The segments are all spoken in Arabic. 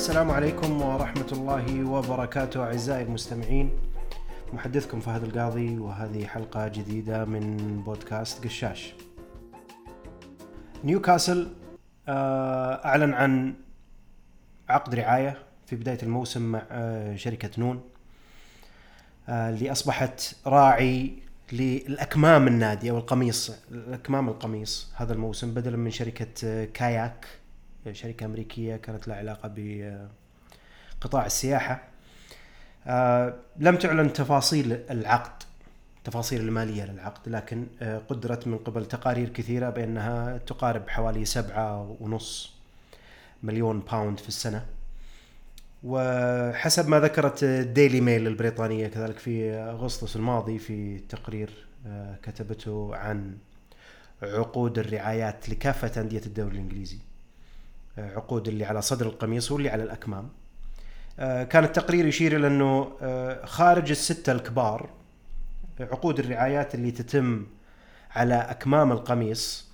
السلام عليكم ورحمة الله وبركاته أعزائي المستمعين. محدثكم فهد القاضي وهذه حلقة جديدة من بودكاست قشاش. نيوكاسل آه، أعلن عن عقد رعاية في بداية الموسم مع آه، شركة نون آه، اللي أصبحت راعي للأكمام النادي أو القميص الأكمام القميص هذا الموسم بدلا من شركة كاياك. شركة أمريكية كانت لها علاقة بقطاع السياحة. آه، لم تعلن تفاصيل العقد تفاصيل المالية للعقد لكن آه، قدرت من قبل تقارير كثيرة بأنها تقارب حوالي سبعة ونص مليون باوند في السنة. وحسب ما ذكرت ديلي ميل البريطانية كذلك في أغسطس الماضي في تقرير آه، كتبته عن عقود الرعايات لكافة أندية الدوري الإنجليزي. عقود اللي على صدر القميص واللي على الأكمام. آه، كان التقرير يشير إلى أنه آه، خارج الستة الكبار عقود الرعايات اللي تتم على أكمام القميص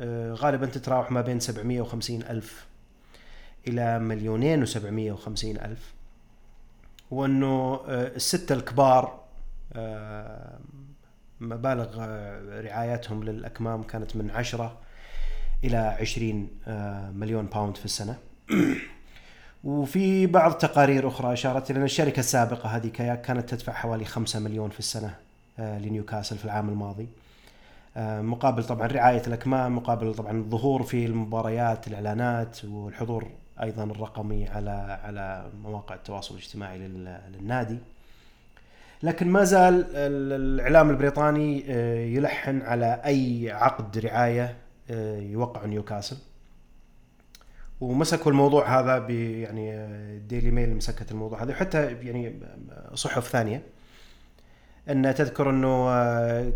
آه، غالبا تتراوح ما بين 750 ألف إلى مليونين و750 ألف. وأنه الستة الكبار مبالغ رعاياتهم للأكمام كانت من 10 إلى 20 مليون باوند في السنة. وفي بعض تقارير أخرى أشارت إلى أن الشركة السابقة هذه كاياك كانت تدفع حوالي 5 مليون في السنة آه، لنيوكاسل في العام الماضي. آه، مقابل طبعا رعاية الأكمام مقابل طبعا الظهور في المباريات الإعلانات والحضور أيضا الرقمي على على مواقع التواصل الاجتماعي للنادي. لكن ما زال الإعلام البريطاني آه، يلحن على أي عقد رعاية يوقع نيوكاسل. ومسكوا الموضوع هذا ب يعني ديلي ميل مسكت الموضوع هذا وحتى يعني صحف ثانية. أن تذكر إنه آه،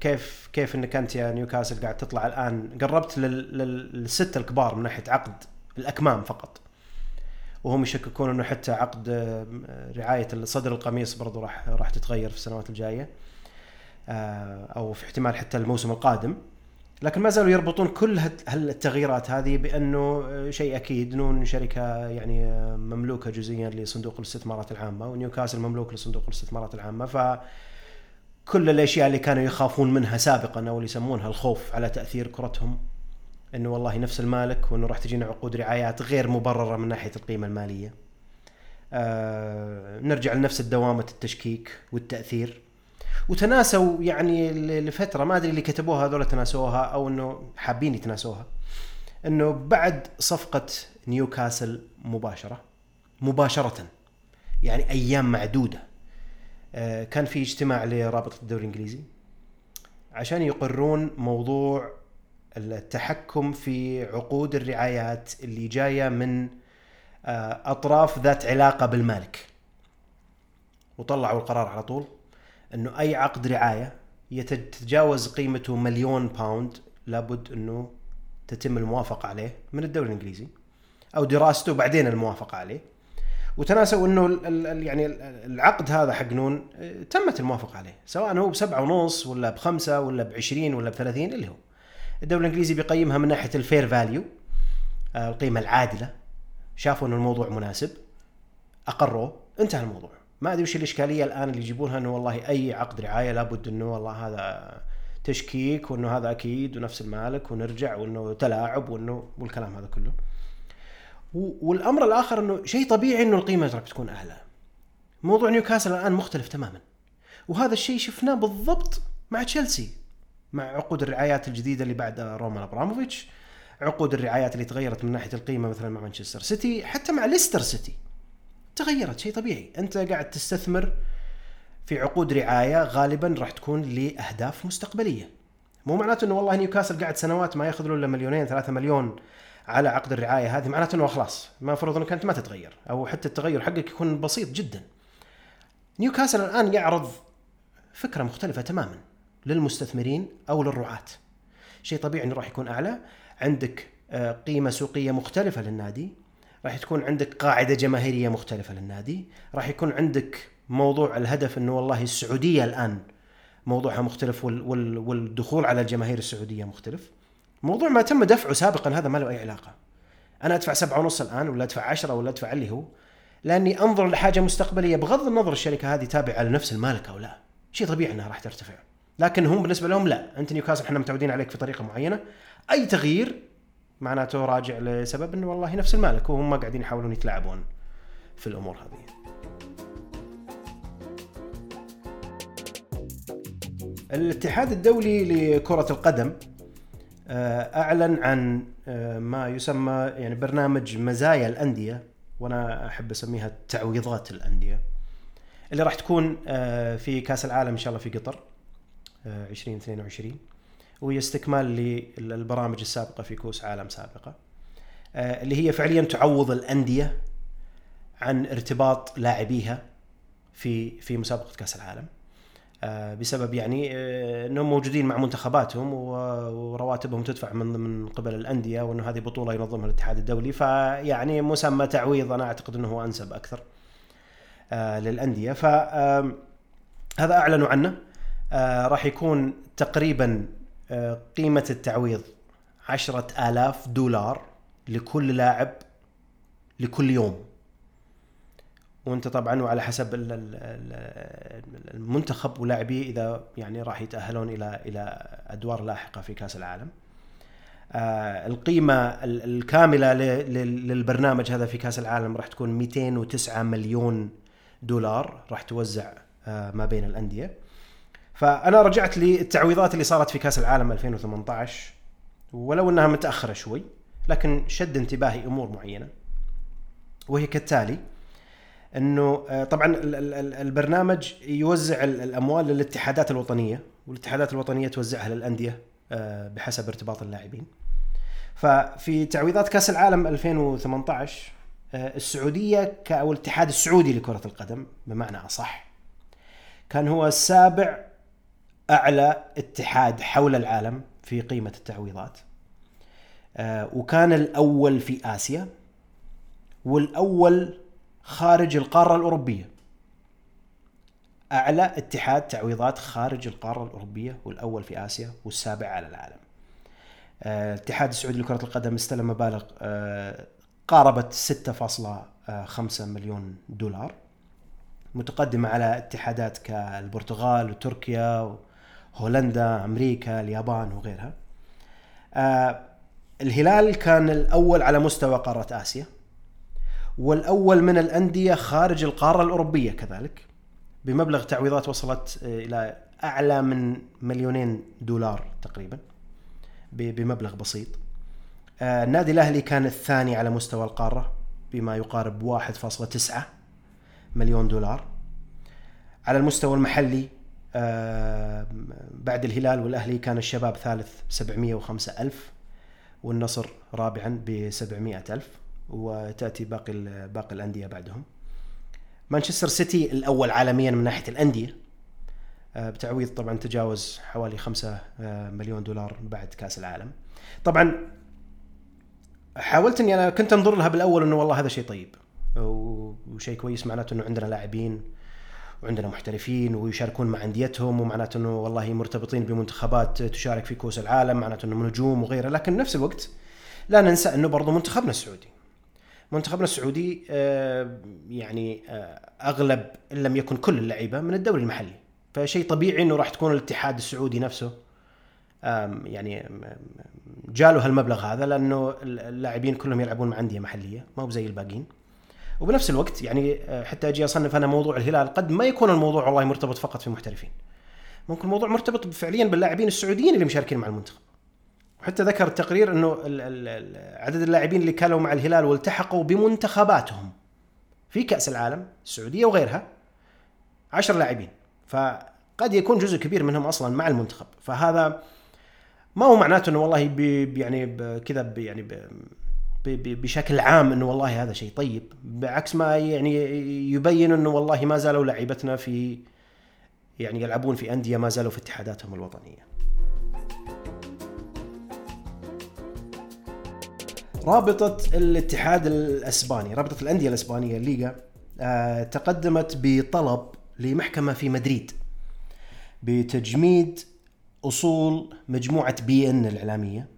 كيف كيف إنك أنت يا نيوكاسل قاعد تطلع الآن قربت للسته الكبار من ناحية عقد الأكمام فقط. وهم يشككون إنه حتى عقد آه، رعاية صدر القميص برضو راح راح تتغير في السنوات الجاية. آه، أو في احتمال حتى الموسم القادم. لكن ما زالوا يربطون كل هالتغييرات هذه بأنه آه، شيء أكيد. نون شركة يعني آه، مملوكة جزئيا لصندوق الاستثمارات العامة ونيوكاسل مملوك لصندوق الاستثمارات العامة. ف كل الأشياء اللي كانوا يخافون منها سابقا أو اللي يسمونها الخوف على تأثير كرتهم إنه والله نفس المالك وإنه راح تجينا عقود رعايات غير مبررة من ناحية القيمة المالية. آه نرجع لنفس الدوامة التشكيك والتأثير. وتناسوا يعني لفترة ما أدري اللي كتبوها هذول تناسوها أو إنه حابين يتناسوها. إنه بعد صفقة نيوكاسل مباشرة مباشرة يعني أيام معدودة آه، كان في اجتماع لرابطة الدوري الإنجليزي عشان يقرون موضوع التحكم في عقود الرعايات اللي جاية من آه، أطراف ذات علاقة بالمالك. وطلعوا القرار على طول. أنه أي عقد رعاية يتجاوز قيمته مليون باوند لابد أنه تتم الموافقة عليه من الدوري الإنجليزي أو دراسته بعدين الموافقة عليه. وتناسوا أنه يعني العقد هذا حق نون آه، تمت الموافقة عليه سواء هو بسبعة ونص ولا بخمسة ولا بعشرين ولا بثلاثين اللي هو. الدوري الإنجليزي بيقيمها من ناحية ال fair value آه، القيمة العادلة. شافوا انه الموضوع مناسب اقروه انتهى الموضوع. ما أدري وش الإشكالية الآن اللي يجيبونها إنه والله أي عقد رعاية لابد إنه والله هذا تشكيك وإنه هذا أكيد ونفس المالك ونرجع وإنه تلاعب وإنه والكلام هذا كله. والأمر الآخر إنه شيء طبيعي إنه القيمة راح تكون أعلى. موضوع نيوكاسل الآن مختلف تماما. وهذا الشيء شفناه بالضبط مع تشيلسي مع عقود الرعايات الجديدة اللي بعد رومان أبراموفيتش عقود الرعايات اللي تغيرت من ناحية القيمة مثلا مع مانشستر سيتي حتى مع ليستر سيتي تغيرت شيء طبيعي. أنت قاعد تستثمر في عقود رعاية غالبا راح تكون لأهداف مستقبلية. مو معناته إنه والله نيوكاسل قاعد سنوات ما ياخذ له إلا مليونين ثلاثة مليون على عقد الرعاية هذه. معناته إنه خلاص ما المفروض إنك أنت ما تتغير أو حتى التغير حقك يكون بسيط جدا. نيوكاسل الآن يعرض فكرة مختلفة تماما للمستثمرين أو للرعاة. شيء طبيعي إنه راح يكون أعلى. عندك آه، قيمة سوقية مختلفة للنادي. راح تكون عندك قاعدة جماهيرية مختلفة للنادي راح يكون عندك موضوع الهدف إنه والله السعودية الآن موضوعها مختلف وال وال والدخول على الجماهير السعودية مختلف. موضوع ما تم دفعه سابقا هذا ما له أي علاقة. أنا أدفع سبعة ونص الآن ولا أدفع عشرة ولا أدفع اللي هو. لأني أنظر لحاجة مستقبلية بغض النظر الشركة هذه تابعة لنفس المالك أو لا. شيء طبيعي إنها راح ترتفع. لكن هم بالنسبة لهم لا. أنت نيوكاسل إحنا متعودين عليك في طريقة معينة. أي تغيير معناته راجع لسبب إنه والله نفس المالك وهم قاعدين يحاولون يتلاعبون في الأمور هذه. الاتحاد الدولي لكرة القدم آه، أعلن عن آه، ما يسمى يعني برنامج مزايا الأندية وأنا أحب أسميها تعويضات الأندية اللي راح تكون آه، في كأس العالم إن شاء الله في قطر 2022 وهي استكمال للبرامج السابقة في كؤوس عالم سابقة. اللي هي فعليا تعوض الأندية عن ارتباط لاعبيها في في مسابقة كأس العالم. آه، بسبب يعني آه، إنهم موجودين مع منتخباتهم ورواتبهم تدفع من من قبل الأندية وإنه هذه بطولة ينظمها الاتحاد الدولي. فيعني مسمى تعويض أنا أعتقد إنه هو أنسب أكثر آه، للأندية. ف هذا أعلنوا عنه. راح يكون تقريبا قيمة التعويض عشرة آلاف دولار لكل لاعب لكل يوم وانت طبعا وعلى حسب المنتخب ولاعبيه إذا يعني راح يتأهلون إلى إلى أدوار لاحقة في كأس العالم. آه، القيمة الكاملة للبرنامج هذا في كأس العالم راح تكون 209 مليون دولار راح توزع آه، ما بين الأندية. فأنا رجعت للتعويضات اللي صارت في كأس العالم 2018 ولو إنها متأخرة شوي لكن شد انتباهي أمور معينة وهي كالتالي إنه آه، طبعا البرنامج يوزع الأموال للاتحادات الوطنية والاتحادات الوطنية توزعها للأندية آه، بحسب ارتباط اللاعبين. ففي تعويضات كأس العالم 2018 آه، السعودية أو الاتحاد السعودي لكرة القدم بمعنى أصح كان هو السابع أعلى اتحاد حول العالم في قيمة التعويضات. وكان الأول في آسيا والأول خارج القارة الأوروبية أعلى اتحاد تعويضات خارج القارة الأوروبية والأول في آسيا والسابع على العالم آه، الاتحاد السعودي لكرة القدم استلم مبالغ آه، قاربت 6.5 مليون دولار متقدمة على اتحادات كالبرتغال وتركيا وهولندا أمريكا اليابان وغيرها. آه، الهلال كان الأول على مستوى قارة آسيا والأول من الأندية خارج القارة الأوروبية كذلك بمبلغ تعويضات وصلت آه، إلى أعلى من مليونين دولار تقريبا بمبلغ بسيط. آه، النادي الأهلي كان الثاني على مستوى القارة بما يقارب 1.9 مليون دولار. على المستوى المحلي بعد الهلال والأهلي كان الشباب ثالث 705 ألف والنصر رابعا ب 700 ألف وتأتي باقي باقي الأندية بعدهم. مانشستر سيتي الأول عالميا من ناحية الأندية آه، بتعويض طبعا تجاوز حوالي 5 آه، مليون دولار بعد كأس العالم. طبعا حاولت إني أنا كنت أنظر لها بالأول إنه والله هذا شيء طيب وشيء كويس معناته إنه عندنا لاعبين وعندنا محترفين ويشاركون مع انديتهم ومعناته إنه والله مرتبطين بمنتخبات تشارك في كؤوس العالم معناته انهم نجوم وغيره. لكن بنفس الوقت لا ننسى إنه برضو منتخبنا السعودي. منتخبنا السعودي آه، يعني آه، أغلب إن لم يكن كل اللعيبة من الدوري المحلي. فشيء طبيعي إنه راح تكون الاتحاد السعودي نفسه يعني جاله هالمبلغ هذا لأنه اللاعبين كلهم يلعبون مع أندية محلية ما هو زي الباقيين. وبنفس الوقت يعني آه، حتى أجي أصنف أنا موضوع الهلال قد ما يكون الموضوع والله مرتبط فقط في محترفين. ممكن الموضوع مرتبط فعليا باللاعبين السعوديين اللي مشاركين مع المنتخب. حتى ذكر التقرير إنه عدد اللاعبين اللي كانوا مع الهلال والتحقوا بمنتخباتهم. في كأس العالم السعودية وغيرها عشر لاعبين. فقد يكون جزء كبير منهم أصلا مع المنتخب. فهذا ما هو معناته إنه والله بي يعني كذا يعني بشكل عام إنه والله هذا شيء طيب. بعكس ما يعني يبين إنه والله ما زالوا لعيبتنا في يعني يلعبون في أندية ما زالوا في اتحاداتهم الوطنية. رابطة الاتحاد الأسباني، رابطة الأندية الأسبانية الليغا آه، تقدمت بطلب لمحكمة في مدريد بتجميد أصول مجموعة بي إن الاعلامية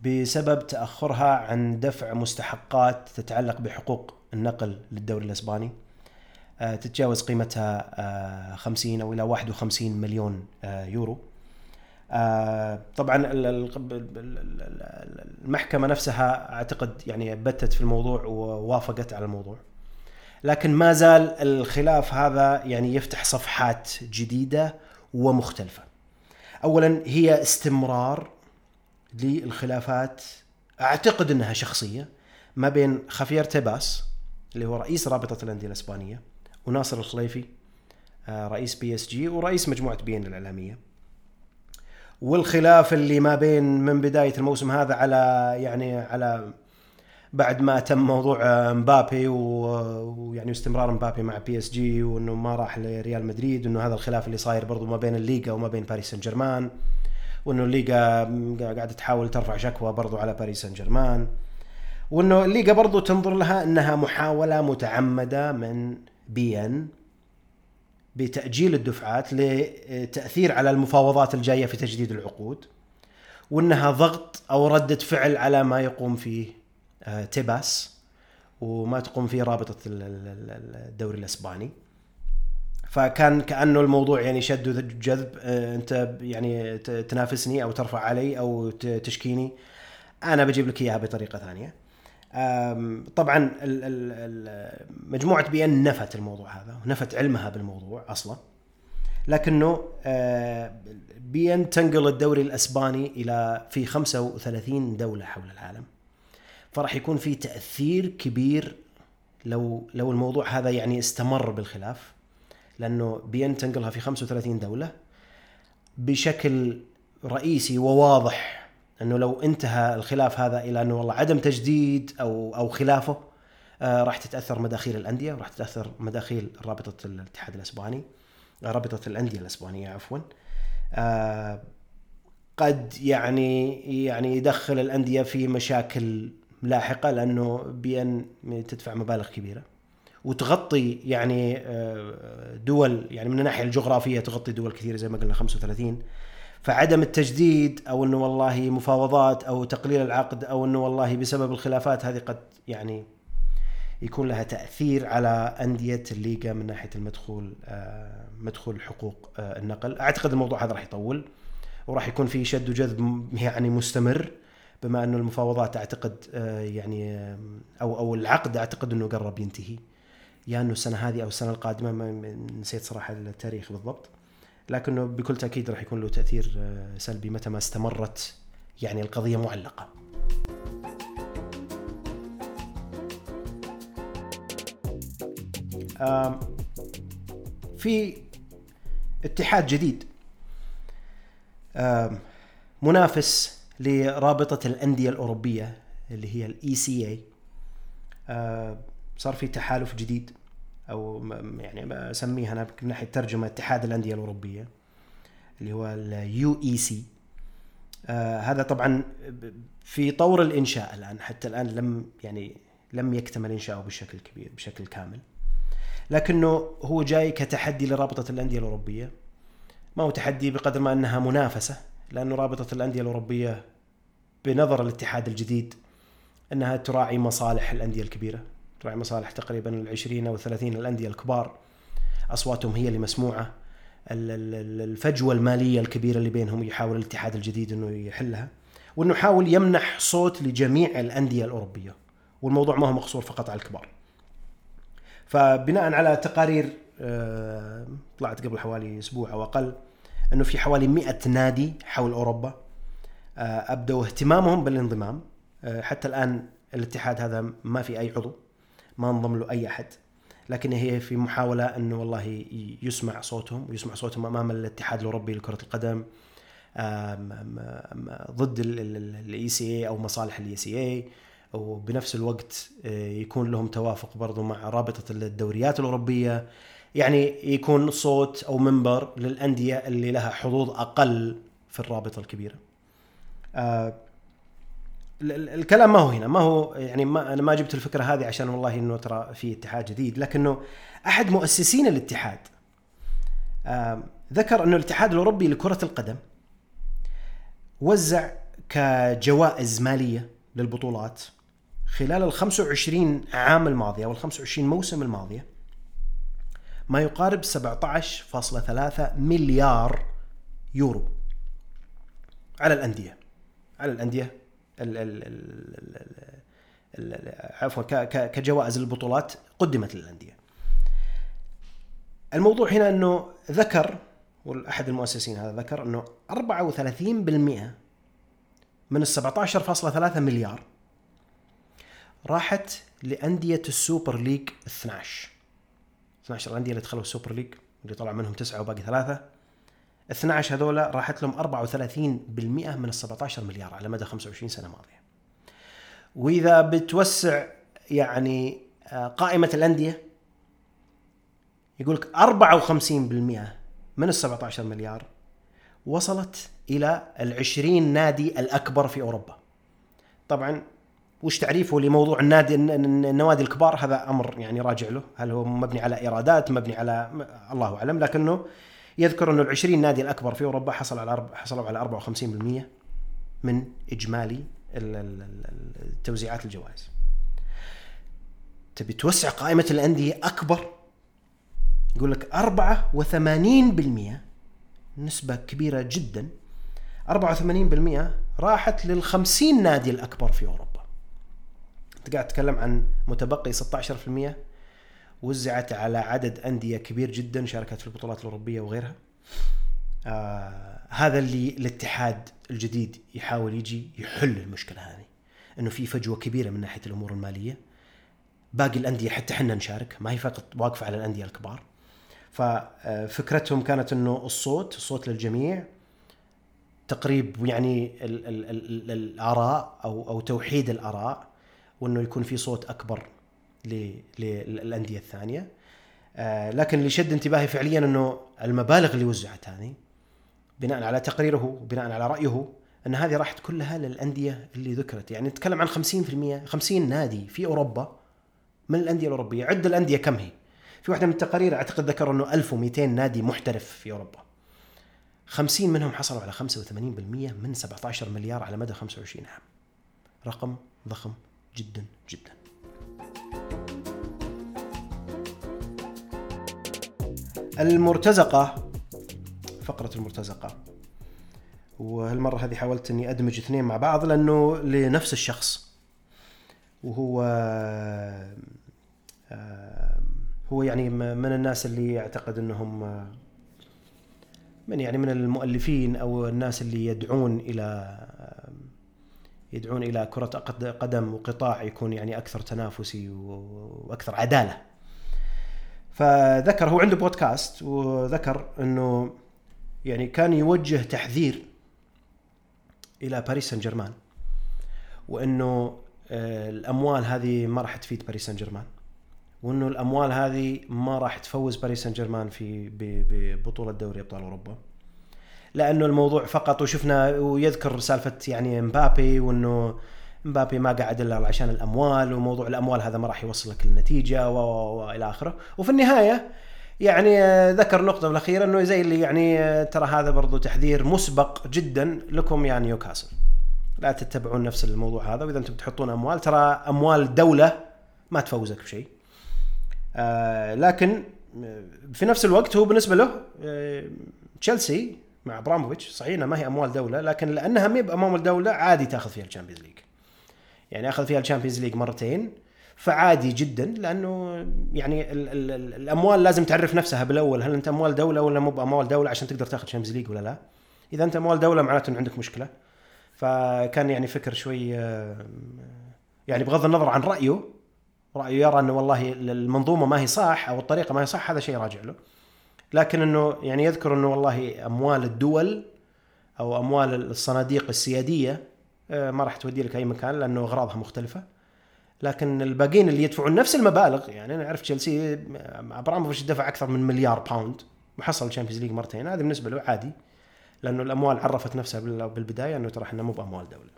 بسبب تأخرها عن دفع مستحقات تتعلق بحقوق النقل للدوري الأسباني. آه، تتجاوز قيمتها آه، 50 أو إلى 51 مليون آه، يورو. آه، طبعا ال- ال- ال- المحكمة نفسها أعتقد يعني بتت في الموضوع ووافقت على الموضوع. لكن ما زال الخلاف هذا يعني يفتح صفحات جديدة ومختلفة. اولا هي استمرار للخلافات أعتقد إنها شخصية ما بين خافير تيباس اللي هو رئيس رابطة الأندية الإسبانية وناصر الخليفي آه، رئيس PSG ورئيس مجموعة بي إن الإعلامية. والخلاف اللي ما بين من بداية الموسم هذا على يعني على بعد ما تم موضوع آه، مبابي ويعني استمرار مبابي مع PSG وإنه ما راح لريال مدريد وإنه هذا الخلاف اللي صاير برضو ما بين الليغا وما بين باريس سان جيرمان. وإنه الليغا قاعدة تحاول ترفع شكوى برضو على باريس سان جيرمان وإنه الليغا برضو تنظر لها إنها محاولة متعمدة من بي إن بتأجيل الدفعات لتأثير على المفاوضات الجاية في تجديد العقود وإنها ضغط أو ردة فعل على ما يقوم فيه آه، تيباس وما تقوم فيه رابطة ال- ال- ال- الدوري الإسباني. فكان كأنه الموضوع يعني شد وجذب آه، أنت يعني تنافسني أو ترفع علي أو تشكيني. أنا بجيب لك إياها بطريقة ثانية. طبعا مجموعة بي إن نفت الموضوع هذا ونفت علمها بالموضوع أصلا. لكنه بي إن تنقل الدوري الأسباني إلى في 35 دولة حول العالم. فراح يكون في تأثير كبير لو لو الموضوع هذا يعني استمر بالخلاف. لأنه بي ان تنقلها في 35 دولة بشكل رئيسي وواضح أنه لو انتهى الخلاف هذا إلى أنه والله عدم تجديد أو أو خلافه آه، راح تتأثر مداخيل الأندية وراح تتأثر مداخيل رابطة الاتحاد الأسباني آه، رابطة الأندية الأسبانية عفوا. آه، قد يعني يعني يدخل الأندية في مشاكل لاحقة لأنه بي ان تدفع مبالغ كبيرة. وتغطي يعني آه، دول يعني من الناحية الجغرافية تغطي دول كثيرة زي ما قلنا 35 فعدم التجديد أو إنه والله مفاوضات أو تقليل العقد أو إنه والله بسبب الخلافات هذه قد يعني يكون لها تأثير على أندية الليغا من ناحية المدخول آه، مدخول حقوق آه، النقل. أعتقد الموضوع هذا راح يطول وراح يكون في شد وجذب يعني مستمر بما إنه المفاوضات أعتقد يعني أو أو العقد أعتقد إنه قرب ينتهي. يا إنه السنة هذه أو السنة القادمة ما نسيت صراحة التاريخ بالضبط. لكنه بكل تأكيد راح يكون له تأثير آه، سلبي متى ما استمرت يعني القضية معلقة. في اتحاد جديد منافس لرابطة الأندية الأوروبية اللي هي ال ECA صار في تحالف جديد أو يعني بسميها أنا من ناحية ترجمة اتحاد الأندية الأوروبية اللي هو ال UEC. هذا طبعا في طور الإنشاء الآن حتى الآن لم يعني لم يكتمل إنشاؤه بشكل كبير بشكل كامل. لكنه هو جاي كتحدي لرابطة الأندية الأوروبية. ما هو تحدي بقدر ما أنها منافسة لأنه رابطة الأندية الأوروبية بنظر الاتحاد الجديد أنها تراعي مصالح الأندية الكبيرة. تراعي مصالح تقريبا العشرين أو الثلاثين الأندية الكبار. أصواتهم هي اللي مسموعة. ال- ال- ال- الفجوة المالية الكبيرة اللي بينهم يحاول الاتحاد الجديد إنه يحلها وإنه يحاول يمنح صوت لجميع الأندية الأوروبية. والموضوع ما هو مقصور فقط على الكبار. فبناء على تقارير آه، طلعت قبل حوالي أسبوع أو أقل إنه في حوالي 100 نادي حول أوروبا آه، أبدوا اهتمامهم بالانضمام. آه، حتى الآن الاتحاد هذا ما في أي عضو. ما انضم له أي أحد لكن هي في محاولة إنه والله يسمع صوتهم ويسمع صوتهم أمام الاتحاد الأوروبي لكرة القدم ضد ال ECA أو مصالح ال ECA وبنفس الوقت آه، يكون لهم توافق برضو مع رابطة الدوريات الأوروبية يعني يكون صوت أو منبر للأندية اللي لها حظوظ أقل في الرابطة الكبيرة. ال- ال- الكلام ما هو هنا ما هو يعني ما أنا ما جبت الفكرة هذه عشان والله إنه ترى في اتحاد جديد لكنه أحد مؤسسين الاتحاد. ذكر أنه الاتحاد الأوروبي لكرة القدم وزع كجوائز مالية للبطولات خلال ال 25 عام الماضيه أو ال 25 موسم الماضيه ما يقارب 17.3 مليار يورو على الأندية على الأندية ال ال ال عفوا كجوائز للبطولات قدمت للأندية. الموضوع هنا إنه ذكر واحد المؤسسين هذا ذكر إنه 34% من ال 17.3 مليار راحت لأندية ال Super League 12 12 الأندية اللي دخلوا ال Super League اللي طلع منهم تسعة وباقي ثلاثة 12 هذولا راحت لهم 34% من ال 17 مليار على مدى 25 سنة ماضية. وإذا بتوسع يعني آه، قائمة الأندية يقول لك 54% من ال 17 مليار وصلت إلى ال 20 نادي الأكبر في أوروبا. طبعا وش تعريفه لموضوع النادي النوادي الكبار هذا أمر يعني راجع له، هل هو مبني على إيرادات مبني على الله أعلم لكنه يذكر انه ال 20 نادي الأكبر في أوروبا حصل على حصلوا على 54% من إجمالي توزيعات الجوائز. تبي توسع قائمة الأندية أكبر يقول لك 84% نسبة كبيرة جدا 84% راحت لل 50 نادي الأكبر في أوروبا. أنت قاعد تتكلم عن متبقي 16% وزعت على عدد أندية كبير جدا شاركت في البطولات الأوروبية وغيرها. آه هذا اللي الاتحاد الجديد يحاول يجي يحل المشكلة هذه. إنه في فجوة كبيرة من ناحية الأمور المالية. باقي الأندية حتى إحنا نشارك ما هي فقط واقفة على الأندية الكبار. ففكرتهم كانت إنه الصوت الصوت للجميع تقريب يعني ال ال ال الآراء أو أو توحيد الآراء وإنه يكون في صوت أكبر للأندية الثانية. آه، لكن اللي شد انتباهي فعليا إنه المبالغ اللي وزعت هذه بناء على تقريره وبناء على رأيه إن هذه راحت كلها للأندية اللي ذكرت. يعني نتكلم عن 50% 50 نادي في أوروبا من الأندية الأوروبية. عد الأندية كم هي؟ في واحدة من التقارير أعتقد ذكر إنه 1200 نادي محترف في أوروبا. 50 منهم حصلوا على 85% من 17 مليار على مدى 25 عام. رقم ضخم جدا جدا. المرتزقة فقرة المرتزقة. وهالمرة هذه حاولت إني أدمج اثنين مع بعض لأنه لنفس الشخص. وهو آه، هو يعني من الناس اللي اعتقد إنهم من يعني من المؤلفين أو الناس اللي يدعون إلى يدعون إلى كرة قدم وقطاع يكون يعني أكثر تنافسي وأكثر عدالة. فذكر هو عنده بودكاست وذكر إنه يعني كان يوجه تحذير إلى باريس سان جيرمان وإنه آه، الأموال هذه ما راح تفيد باريس سان جيرمان وإنه الأموال هذه ما راح تفوز باريس سان جيرمان في ببطوله دوري أبطال أوروبا. لأنه الموضوع فقط وشفنا ويذكر سالفة يعني مبابي وإنه مبابي ما قاعد إلا عشان الأموال وموضوع الأموال هذا ما راح يوصلك للنتيجة والى آخره. وفي النهاية يعني ذكر نقطة الأخيرة أنه زي اللي يعني ترى هذا برضو تحذير مسبق جدا لكم يا نيوكاسل. لا تتبعون نفس الموضوع هذا وإذا أنتم تحطون أموال ترى أموال دولة ما تفوزك بشيء. آه لكن في نفس الوقت هو بالنسبة له آه تشيلسي مع إبراموفيتش صحيح ما هي أموال دولة لكن لأنها ما بأموال دولة عادي تأخذ فيها ال Champions League. يعني أخذ فيها ال Champions League مرتين. فعادي جدا لأنه يعني ال ال ال الأموال لازم تعرف نفسها بالأول هل أنت أموال دولة ولا مو بأموال دولة عشان تقدر تاخذ Champions League ولا لا. إذا أنت أموال دولة معناته إنه عندك مشكلة. فكان يعني فكر شوي يعني بغض النظر عن رأيه رأيه يرى إنه والله المنظومة ما هي صح أو الطريقة ما هي صح هذا شيء راجع له. لكن إنه يعني يذكر إنه والله أموال الدول أو أموال الصناديق السيادية آه، ما راح تودي لك أي مكان لأنه أغراضها مختلفة. لكن الباقيين اللي يدفعون نفس المبالغ يعني أنا أعرف تشيلسي آه، ابراموفيتش دفع أكثر من مليار pound وحصل ال Champions League مرتين. هذا بالنسبة له عادي لأنه الأموال عرفت نفسها بالبداية إنه ترى إحنا مو بأموال دولة.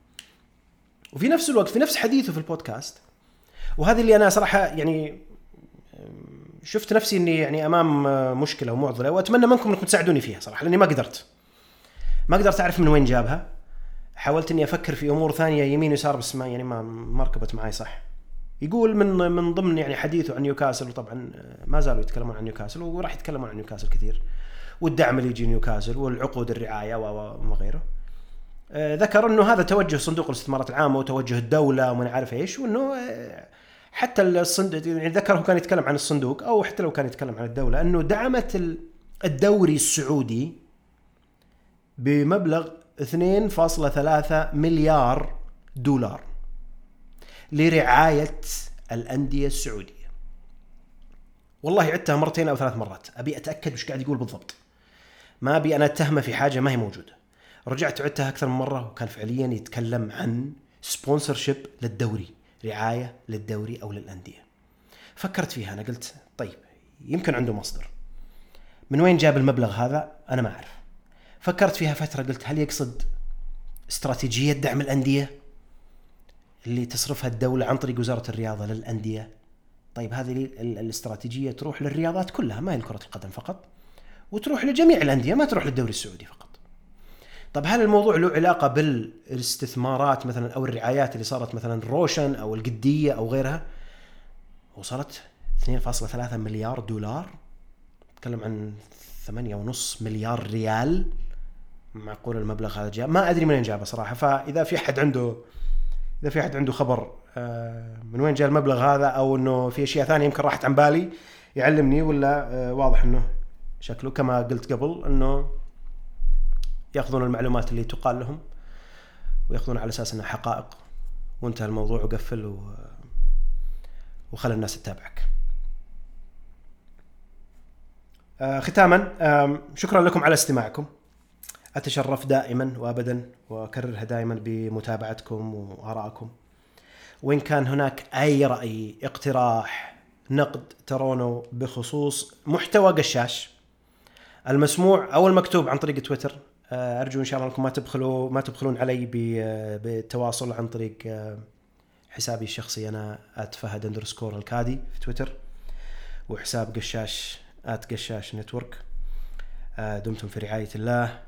وفي نفس الوقت في نفس حديثه في البودكاست وهذه اللي أنا صراحة يعني شفت نفسي إني يعني أمام مشكلة ومعضلة وأتمنى منكم إنكم تساعدوني فيها صراحة لأني ما قدرت. ما قدرت أعرف من وين جابها. حاولت إني أفكر في أمور ثانية يمين ويسار بس ما يعني ما ما ركبت معي صح. يقول من من ضمن يعني حديثه عن نيوكاسل وطبعا ما زالوا يتكلمون عن نيوكاسل وراح يتكلمون عن نيوكاسل كثير. والدعم اللي يجي نيوكاسل والعقود الرعاية وما غيره. آه، ذكر إنه هذا توجه صندوق الاستثمارات العامه وتوجه الدولة وما عارف إيش وإنه آه، حتى الصندوق يعني ذكر هو كان يتكلم عن الصندوق أو حتى لو كان يتكلم عن الدولة إنه دعمت الدوري السعودي بمبلغ 2.3 مليار دولار لرعاية الأندية السعودية. والله عدتها مرتين أو ثلاث مرات، أبي أتأكد وش قاعد يقول بالضبط. ما أبي أنا أتهمه في حاجة ما هي موجودة. رجعت عدتها أكثر من مرة وكان فعليا يتكلم عن sponsorship للدوري، رعاية للدوري أو للأندية. فكرت فيها أنا قلت طيب يمكن عنده مصدر. من وين جاب المبلغ هذا؟ أنا ما أعرف. فكرت فيها فترة قلت هل يقصد استراتيجية دعم الأندية اللي تصرفها الدولة عن طريق وزارة الرياضة للأندية؟ طيب هذه الاستراتيجية تروح للرياضات كلها ما هي كره القدم فقط وتروح لجميع الأندية ما تروح للدوري السعودي فقط. طب هل الموضوع له علاقة بالاستثمارات مثلا أو الرعايات اللي صارت مثلا روشن أو القدية أو غيرها؟ وصلت 2.3 مليار دولار. نتكلم عن 8.5 مليار ريال. معقول المبلغ هذا جاء ما أدري منين جابه صراحة فإذا في أحد عنده إذا في أحد عنده خبر آه، من وين جاء المبلغ هذا أو إنه في أشياء ثانية يمكن راحت عن بالي يعلمني ولا آه، واضح إنه شكله كما قلت قبل إنه يأخذون المعلومات اللي تقال لهم ويأخذون على أساس انها حقائق وانتهى الموضوع وقفل و... وخلى الناس تتابعك. آه، ختاما شكرا لكم على استماعكم. أتشرف دائما وأبدا وأكررها دائما بمتابعتكم وآرائكم. وإن كان هناك أي رأي اقتراح نقد ترونه بخصوص محتوى قشاش المسموع أو المكتوب عن طريق تويتر آه، أرجو إن شاء الله أنكم ما تبخلوا ما تبخلون علي بالتواصل عن طريق آه، حسابي الشخصي أنا @فهد اندرسكور الكادي في تويتر وحساب قشاش @قشاش نتورك آه، دمتم في رعاية الله.